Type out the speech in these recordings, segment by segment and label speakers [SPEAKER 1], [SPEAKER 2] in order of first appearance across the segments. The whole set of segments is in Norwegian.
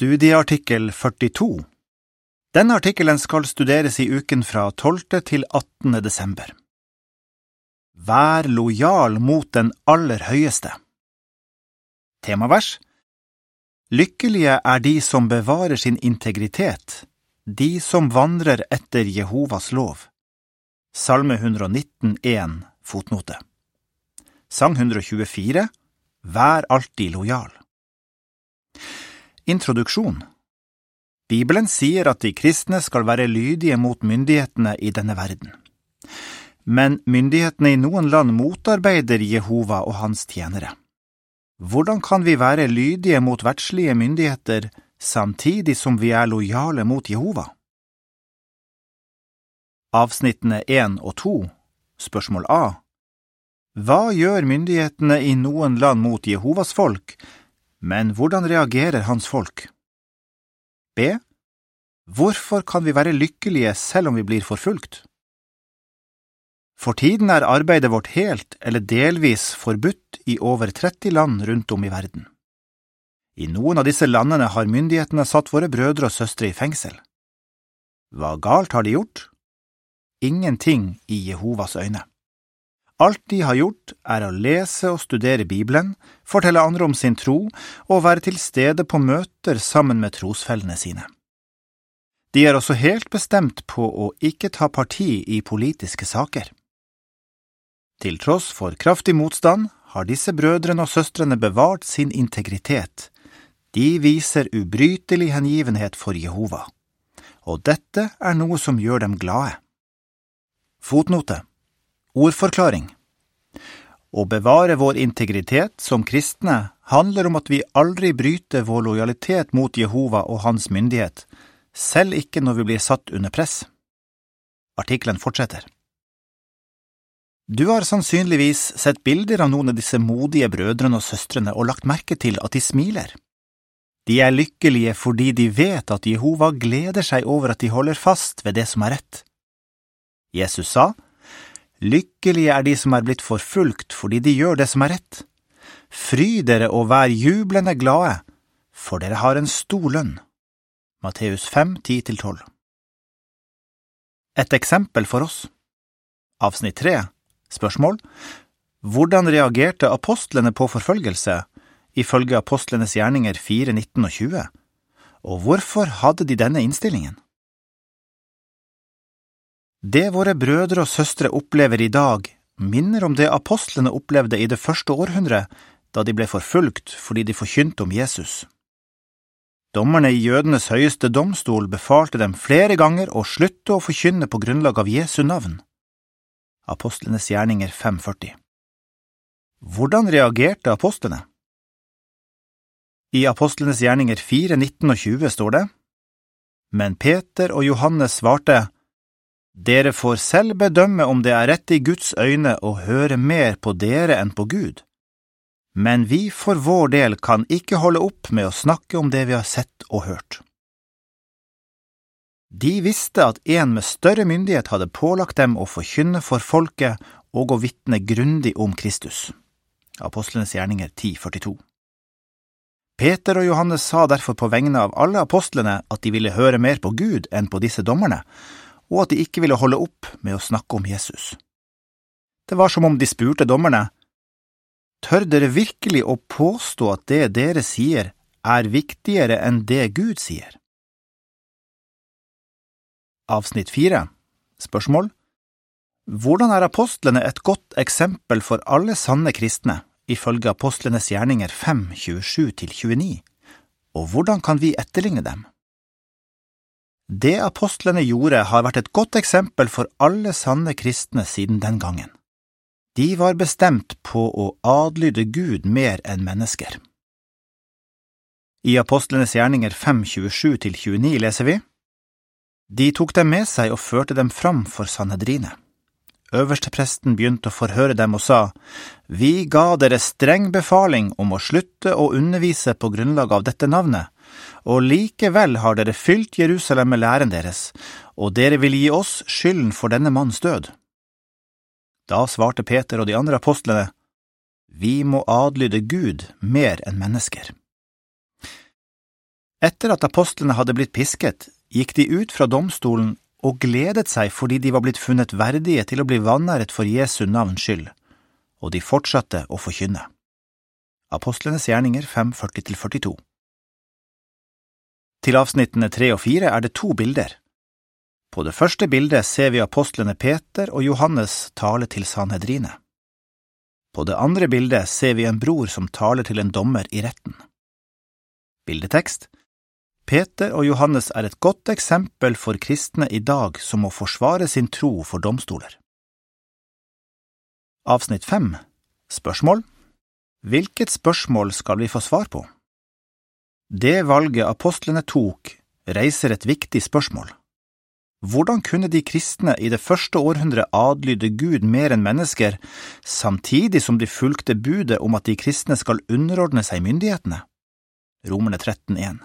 [SPEAKER 1] Studieartikkel 42 Denne artikkelen skal studeres i uken fra 12. til 18. desember. Vær lojal mot den aller høyeste. Temavers Lykkelige er de som bevarer sin integritet, de som vandrer etter Jehovas lov. Salme 119, 1, fotnote. Sang 124 Vær alltid lojal. Introduksjon Bibelen sier at de kristne skal være lydige mot myndighetene i denne verden. Men myndighetene i noen land motarbeider Jehova og hans tjenere. Hvordan kan vi være lydige mot verdslige myndigheter samtidig som vi er lojale mot Jehova? Avsnittene 1 og 2 Spørsmål A Hva gjør myndighetene i noen land mot Jehovas folk, men hvordan reagerer hans folk? B. Hvorfor kan vi være lykkelige selv om vi blir forfulgt? For tiden er arbeidet vårt helt eller delvis forbudt i over 30 land rundt om i verden. I noen av disse landene har myndighetene satt våre brødre og søstre i fengsel. Hva galt har de gjort? Ingenting i Jehovas øyne. Alt de har gjort, er å lese og studere Bibelen, fortelle andre om sin tro og være til stede på møter sammen med trosfellene sine. De er også helt bestemt på å ikke ta parti i politiske saker. Til tross for kraftig motstand har disse brødrene og søstrene bevart sin integritet. De viser ubrytelig hengivenhet for Jehova, og dette er noe som gjør dem glade. Fotnote Ordforklaring Å bevare vår integritet som kristne handler om at vi aldri bryter vår lojalitet mot Jehova og hans myndighet, selv ikke når vi blir satt under press. Artikkelen fortsetter. Du har sannsynligvis sett bilder av noen av disse modige brødrene og søstrene og lagt merke til at de smiler. De er lykkelige fordi de vet at Jehova gleder seg over at de holder fast ved det som er rett. Jesus sa, Lykkelige er de som er blitt forfulgt fordi de gjør det som er rett. Fry dere og vær jublende glade, for dere har en stor lønn. Matteus 5, 10–12 Et eksempel for oss Avsnitt 3 Spørsmål Hvordan reagerte apostlene på forfølgelse, ifølge apostlenes gjerninger 4, 19 og 20, og hvorfor hadde de denne innstillingen? Det våre brødre og søstre opplever i dag, minner om det apostlene opplevde i det første århundret, da de ble forfulgt fordi de forkynte om Jesus. Dommerne i jødenes høyeste domstol befalte dem flere ganger å slutte å forkynne på grunnlag av Jesu navn. Apostlenes gjerninger 540 Hvordan reagerte apostlene? I Apostlenes gjerninger 4, 19 og 20 står det, Men Peter og Johannes svarte, dere får selv bedømme om det er rett i Guds øyne å høre mer på dere enn på Gud. Men vi for vår del kan ikke holde opp med å snakke om det vi har sett og hørt. De visste at en med større myndighet hadde pålagt dem å forkynne for folket og å vitne grundig om Kristus. Apostlenes gjerninger 1042 Peter og Johannes sa derfor på vegne av alle apostlene at de ville høre mer på Gud enn på disse dommerne, og at de ikke ville holde opp med å snakke om Jesus. Det var som om de spurte dommerne, Tør dere virkelig å påstå at det dere sier, er viktigere enn det Gud sier? Avsnitt fire Spørsmål Hvordan er apostlene et godt eksempel for alle sanne kristne, ifølge apostlenes gjerninger 5, 27–29, og hvordan kan vi etterligne dem? Det apostlene gjorde, har vært et godt eksempel for alle sanne kristne siden den gangen. De var bestemt på å adlyde Gud mer enn mennesker. I Apostlenes gjerninger 5.27–29 leser vi De tok dem med seg og førte dem fram for Sanhedrinet. Øverstepresten begynte å forhøre dem og sa, Vi ga dere streng befaling om å slutte å undervise på grunnlag av dette navnet, og likevel har dere fylt Jerusalem med læren deres, og dere vil gi oss skylden for denne manns død. Da svarte Peter og de andre apostlene, Vi må adlyde Gud mer enn mennesker. Etter at apostlene hadde blitt pisket, gikk de ut fra domstolen og gledet seg fordi de var blitt funnet verdige til å bli vanæret for Jesu navns skyld, og de fortsatte å forkynne. Apostlenes gjerninger 5.40–42 Til avsnittene tre og fire er det to bilder. På det første bildet ser vi apostlene Peter og Johannes tale til Sanhedrine. På det andre bildet ser vi en bror som taler til en dommer i retten. Bildetekst Peter og Johannes er et godt eksempel for kristne i dag som må forsvare sin tro for domstoler. Avsnitt fem Spørsmål Hvilket spørsmål skal vi få svar på? Det valget apostlene tok, reiser et viktig spørsmål. Hvordan kunne de kristne i det første århundret adlyde Gud mer enn mennesker, samtidig som de fulgte budet om at de kristne skal underordne seg myndighetene? Romerne 13,1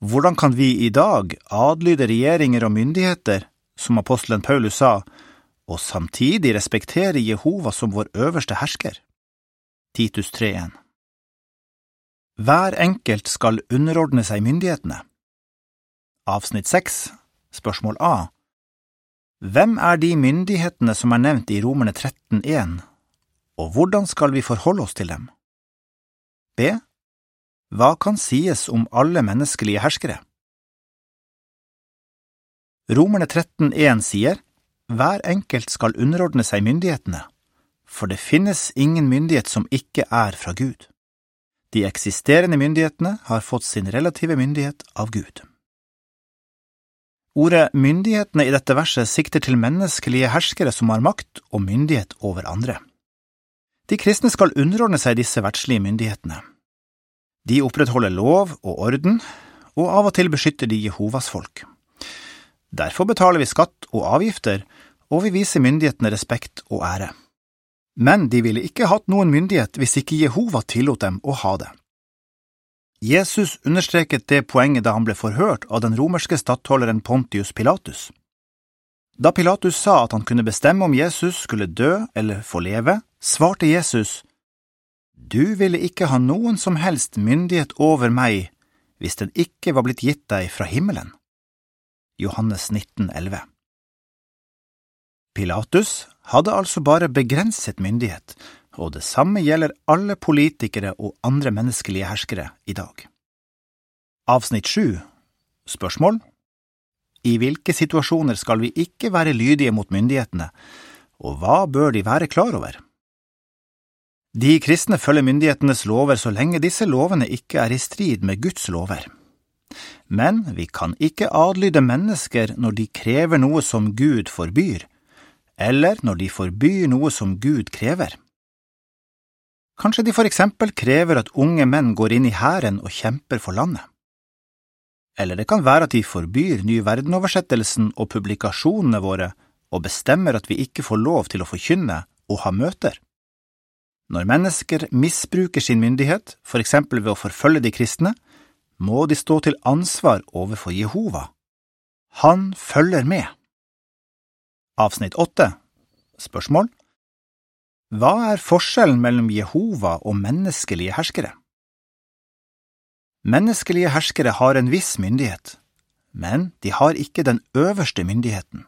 [SPEAKER 1] Hvordan kan vi i dag adlyde regjeringer og myndigheter, som apostelen Paulus sa, og samtidig respektere Jehova som vår øverste hersker? Titus 3,1 Hver enkelt skal underordne seg myndighetene. Avsnitt 6 Spørsmål A Hvem er de myndighetene som er nevnt i Romerne 13,1, og hvordan skal vi forholde oss til dem? B. Hva kan sies om alle menneskelige herskere? Romerne 13,1 sier hver enkelt skal underordne seg myndighetene, for det finnes ingen myndighet som ikke er fra Gud. De eksisterende myndighetene har fått sin relative myndighet av Gud. Ordet myndighetene i dette verset sikter til menneskelige herskere som har makt og myndighet over andre. De kristne skal underordne seg disse verdslige myndighetene. De opprettholder lov og orden, og av og til beskytter de Jehovas folk. Derfor betaler vi skatt og avgifter, og vi viser myndighetene respekt og ære. Men de ville ikke hatt noen myndighet hvis ikke Jehova tillot dem å ha det. Jesus understreket det poenget da han ble forhørt av den romerske stattholderen Pontius Pilatus. Da Pilatus sa at han kunne bestemme om Jesus skulle dø eller få leve, svarte Jesus, Du ville ikke ha noen som helst myndighet over meg hvis den ikke var blitt gitt deg fra himmelen. Johannes 19, 11 Pilatus hadde altså bare begrenset myndighet, og det samme gjelder alle politikere og andre menneskelige herskere i dag. Avsnitt sju Spørsmål I hvilke situasjoner skal vi ikke være lydige mot myndighetene, og hva bør de være klar over? De kristne følger myndighetenes lover så lenge disse lovene ikke er i strid med Guds lover. Men vi kan ikke adlyde mennesker når de krever noe som Gud forbyr, eller når de forbyr noe som Gud krever. Kanskje de for eksempel krever at unge menn går inn i hæren og kjemper for landet. Eller det kan være at de forbyr Ny verden-oversettelsen og publikasjonene våre og bestemmer at vi ikke får lov til å forkynne og ha møter. Når mennesker misbruker sin myndighet, for eksempel ved å forfølge de kristne, må de stå til ansvar overfor Jehova. Han følger med. Avsnitt åtte Spørsmål hva er forskjellen mellom Jehova og menneskelige herskere? Menneskelige herskere har en viss myndighet, men de har ikke den øverste myndigheten.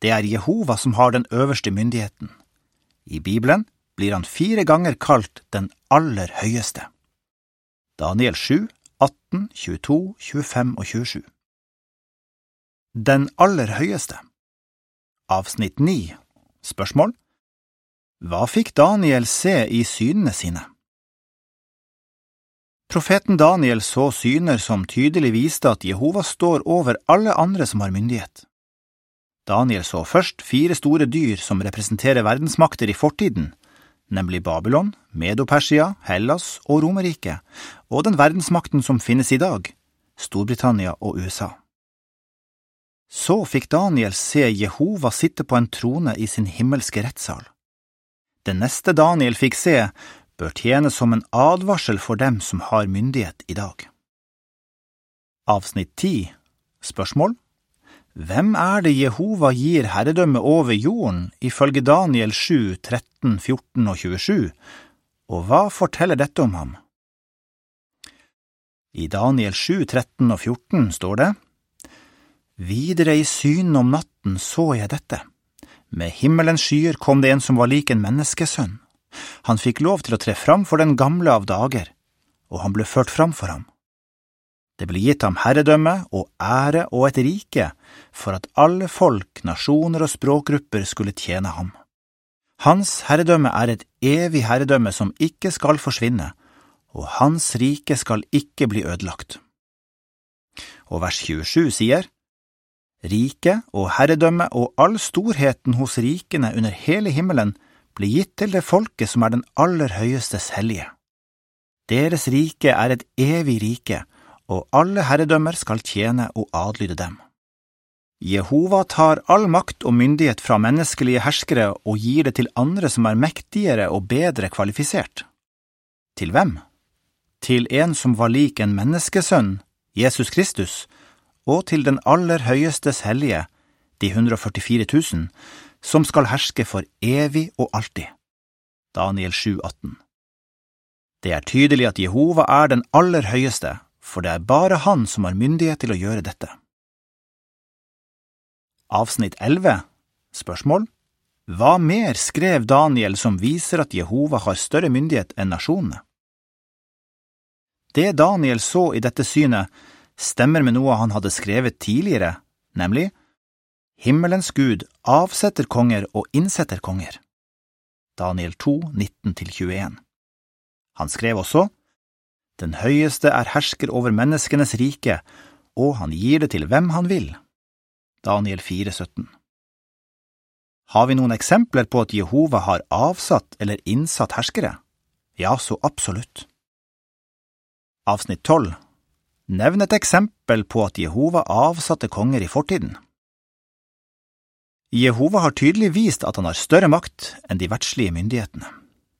[SPEAKER 1] Det er Jehova som har den øverste myndigheten. I Bibelen blir han fire ganger kalt den aller høyeste. Daniel 7, 18, 22, 25 og 27 Den aller høyeste Avsnitt 9 Spørsmål hva fikk Daniel se i synene sine? Profeten Daniel så syner som tydelig viste at Jehova står over alle andre som har myndighet. Daniel så først fire store dyr som representerer verdensmakter i fortiden, nemlig Babylon, Medo-Persia, Hellas og Romerriket, og den verdensmakten som finnes i dag, Storbritannia og USA. Så fikk Daniel se Jehova sitte på en trone i sin himmelske rettssal. Det neste Daniel fikk se, bør tjene som en advarsel for dem som har myndighet i dag. Avsnitt 10 Spørsmål Hvem er det Jehova gir herredømme over jorden, ifølge Daniel 7, 13, 14 og 27, og hva forteller dette om ham? I Daniel 7, 13 og 14 står det Videre i synen om natten så jeg dette. Med himmelens skyer kom det en som var lik en menneskesønn. Han fikk lov til å tre fram for den gamle av dager, og han ble ført fram for ham. Det ble gitt ham herredømme og ære og et rike for at alle folk, nasjoner og språkgrupper skulle tjene ham. Hans herredømme er et evig herredømme som ikke skal forsvinne, og hans rike skal ikke bli ødelagt. Og vers 27 sier, Riket og herredømme og all storheten hos rikene under hele himmelen blir gitt til det folket som er den aller høyestes hellige. Deres rike er et evig rike, og alle herredømmer skal tjene og adlyde dem. Jehova tar all makt og myndighet fra menneskelige herskere og gir det til andre som er mektigere og bedre kvalifisert. Til hvem? Til en som var lik en menneskesønn, Jesus Kristus, og til den aller høyestes hellige, de 144 000, som skal herske for evig og alltid. Daniel 7, 18 Det er tydelig at Jehova er den aller høyeste, for det er bare han som har myndighet til å gjøre dette. Avsnitt 11 Spørsmål Hva mer skrev Daniel som viser at Jehova har større myndighet enn nasjonene? Det Daniel så i dette synet, stemmer med noe han hadde skrevet tidligere, nemlig Himmelens Gud avsetter konger og innsetter konger. Daniel 2, 19–21 Han skrev også Den høyeste er hersker over menneskenes rike, og han gir det til hvem han vil. Daniel 4, 17 Har vi noen eksempler på at Jehova har avsatt eller innsatt herskere? Ja, så absolutt. Avsnitt 12 Nevn et eksempel på at Jehova avsatte konger i fortiden. Jehova har tydelig vist at han har større makt enn de verdslige myndighetene.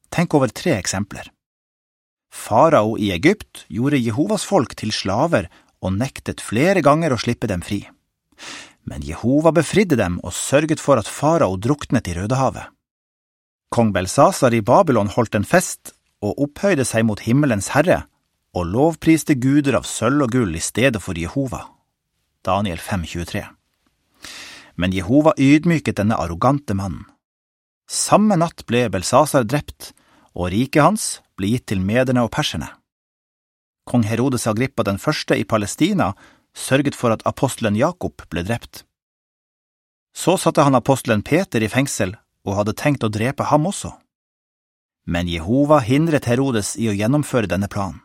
[SPEAKER 1] Tenk over tre eksempler. Farao i Egypt gjorde Jehovas folk til slaver og nektet flere ganger å slippe dem fri. Men Jehova befridde dem og sørget for at farao druknet i Rødehavet. Kong Belsasar i Babylon holdt en fest og opphøyde seg mot himmelens herre og lovpriste guder av sølv og gull i stedet for Jehova. Daniel 5,23 Men Jehova ydmyket denne arrogante mannen. Samme natt ble Belsasar drept, og riket hans ble gitt til mederne og perserne. Kong Herodes Agrippa den første i Palestina sørget for at apostelen Jakob ble drept. Så satte han apostelen Peter i fengsel og hadde tenkt å drepe ham også. Men Jehova hindret Herodes i å gjennomføre denne planen.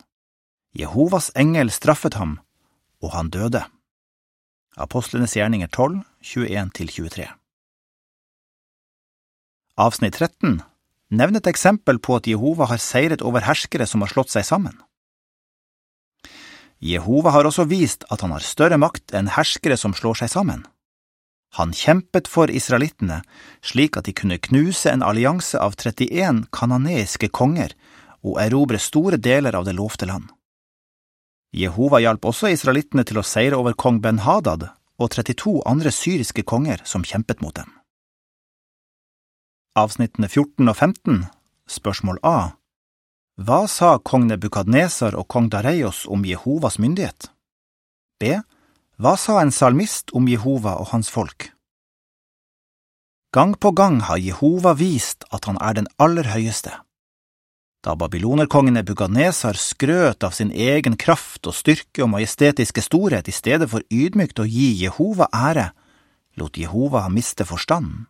[SPEAKER 1] Jehovas engel straffet ham, og han døde. Apostlenes gjerninger 12, 21–23 Avsnitt 13 nevner et eksempel på at Jehova har seiret over herskere som har slått seg sammen. Jehova har også vist at han har større makt enn herskere som slår seg sammen. Han kjempet for israelittene slik at de kunne knuse en allianse av 31 kananeiske konger og erobre store deler av det lovte land. Jehova hjalp også israelittene til å seire over kong Ben-Hadad og 32 andre syriske konger som kjempet mot dem. Avsnittene 14 og 15, spørsmål A Hva sa kong Nebukadnesar og kong Dareios om Jehovas myndighet? B. Hva sa en salmist om Jehova og hans folk? Gang på gang har Jehova vist at han er den aller høyeste. Da babylonerkongen Nebukadnesar skrøt av sin egen kraft og styrke og majestetiske storhet i stedet for ydmykt å gi Jehova ære, lot Jehova miste forstanden.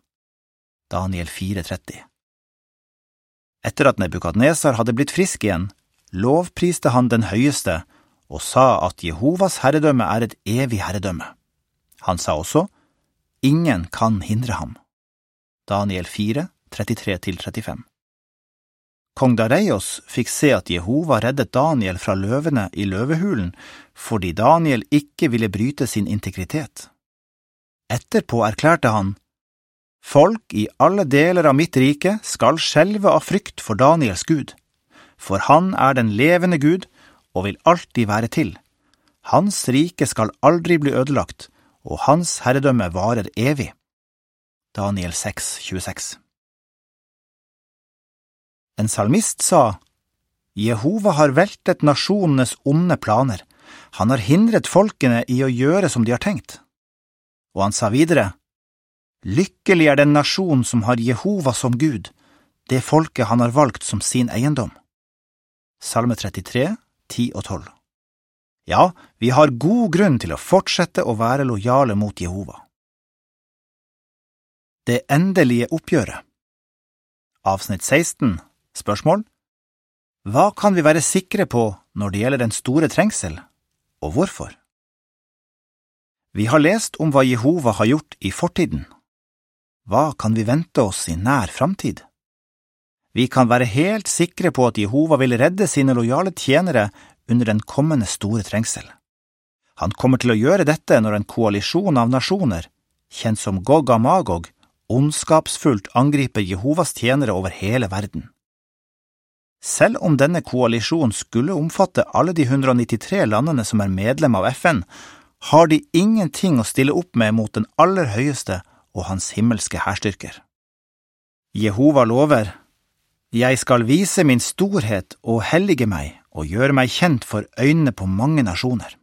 [SPEAKER 1] Daniel 4,30 Etter at Nebukadnesar hadde blitt frisk igjen, lovpriste han den høyeste og sa at Jehovas herredømme er et evig herredømme. Han sa også, Ingen kan hindre ham. Daniel 4, 33–35 Kong Dareios fikk se at Jehova reddet Daniel fra løvene i løvehulen fordi Daniel ikke ville bryte sin integritet. Etterpå erklærte han, Folk i alle deler av mitt rike skal skjelve av frykt for Daniels Gud, for han er den levende Gud og vil alltid være til. Hans rike skal aldri bli ødelagt, og hans herredømme varer evig. Daniel 6, 26 en salmist sa, Jehova har veltet nasjonenes onde planer, Han har hindret folkene i å gjøre som de har tenkt. Og han sa videre, Lykkelig er den nasjon som har Jehova som Gud, det folket han har valgt som sin eiendom. Salme 33, 10 og 12 Ja, vi har god grunn til å fortsette å være lojale mot Jehova. Det endelige oppgjøret Avsnitt 16 Spørsmål Hva kan vi være sikre på når det gjelder den store trengsel, og hvorfor? Vi har lest om hva Jehova har gjort i fortiden. Hva kan vi vente oss i nær framtid? Vi kan være helt sikre på at Jehova vil redde sine lojale tjenere under den kommende store trengsel. Han kommer til å gjøre dette når en koalisjon av nasjoner, kjent som Gog og Magog, ondskapsfullt angriper Jehovas tjenere over hele verden. Selv om denne koalisjonen skulle omfatte alle de 193 landene som er medlem av FN, har de ingenting å stille opp med mot den aller høyeste og hans himmelske hærstyrker. Jehova lover, Jeg skal vise min storhet og hellige meg og gjøre meg kjent for øynene på mange nasjoner,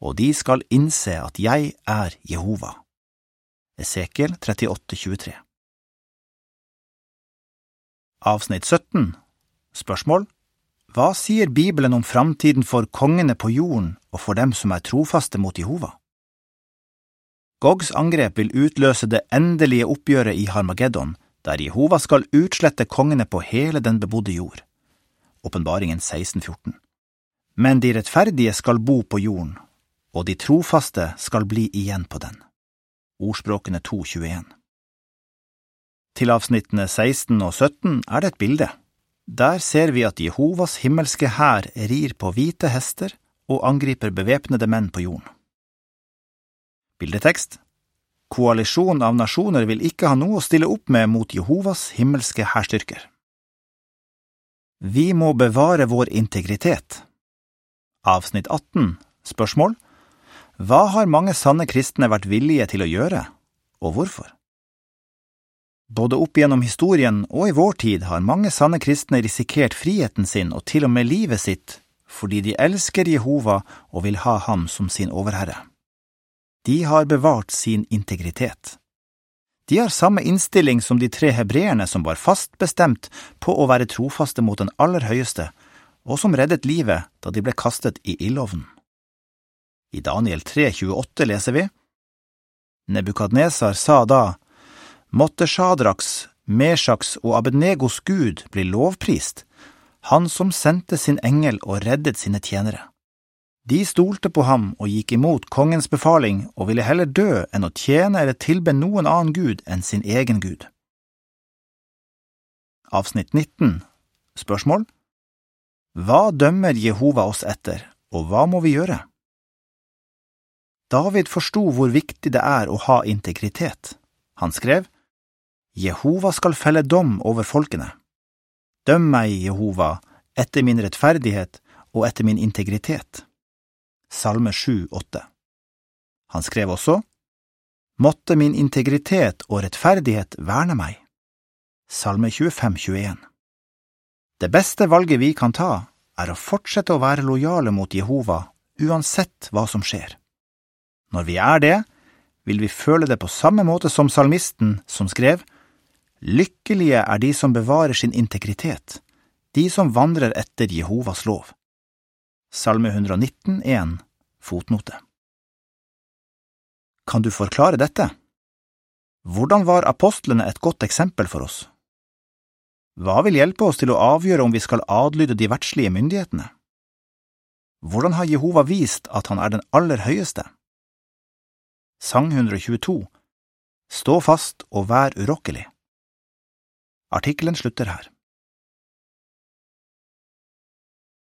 [SPEAKER 1] og de skal innse at jeg er Jehova. Esekiel 38, 23 Avsnitt 17 Spørsmål Hva sier Bibelen om framtiden for kongene på jorden og for dem som er trofaste mot Jehova? Gogs angrep vil utløse det endelige oppgjøret i Harmageddon, der Jehova skal utslette kongene på hele den bebodde jord. Åpenbaringen 1614 Men de rettferdige skal bo på jorden, og de trofaste skal bli igjen på den. Ordspråkene 2.21. Til avsnittene 16 og 17 er det et bilde. Der ser vi at Jehovas himmelske hær rir på hvite hester og angriper bevæpnede menn på jorden. Bildetekst Koalisjonen av nasjoner vil ikke ha noe å stille opp med mot Jehovas himmelske hærstyrker. Vi må bevare vår integritet. Avsnitt 18 Spørsmål hva har mange sanne kristne vært villige til å gjøre, og hvorfor? Både opp gjennom historien og i vår tid har mange sanne kristne risikert friheten sin og til og med livet sitt fordi de elsker Jehova og vil ha ham som sin overherre. De har bevart sin integritet. De har samme innstilling som de tre hebreerne som var fast bestemt på å være trofaste mot den aller høyeste, og som reddet livet da de ble kastet i ildovnen. I Daniel 3,28 leser vi Nebukadnesar sa da, Måtte Shadraks, Meshaks og Abednegos Gud bli lovprist, han som sendte sin engel og reddet sine tjenere. De stolte på ham og gikk imot kongens befaling og ville heller dø enn å tjene eller tilbe noen annen gud enn sin egen gud. Avsnitt 19 Spørsmål Hva dømmer Jehova oss etter, og hva må vi gjøre? David forsto hvor viktig det er å ha integritet. Han skrev, Jehova skal felle dom over folkene. Døm meg, Jehova, etter min rettferdighet og etter min integritet. Salme 7,8 Han skrev også, Måtte min integritet og rettferdighet verne meg. Salme 25,21 Det beste valget vi kan ta, er å fortsette å være lojale mot Jehova uansett hva som skjer. Når vi er det, vil vi føle det på samme måte som salmisten, som skrev, Lykkelige er de som bevarer sin integritet, de som vandrer etter Jehovas lov. Salme 119, 1, fotnote. Kan du forklare dette? Hvordan var apostlene et godt eksempel for oss? Hva vil hjelpe oss til å avgjøre om vi skal adlyde de verdslige myndighetene? Hvordan har Jehova vist at han er den aller høyeste? Sang 122 Stå fast og vær urokkelig. Artikkelen slutter her.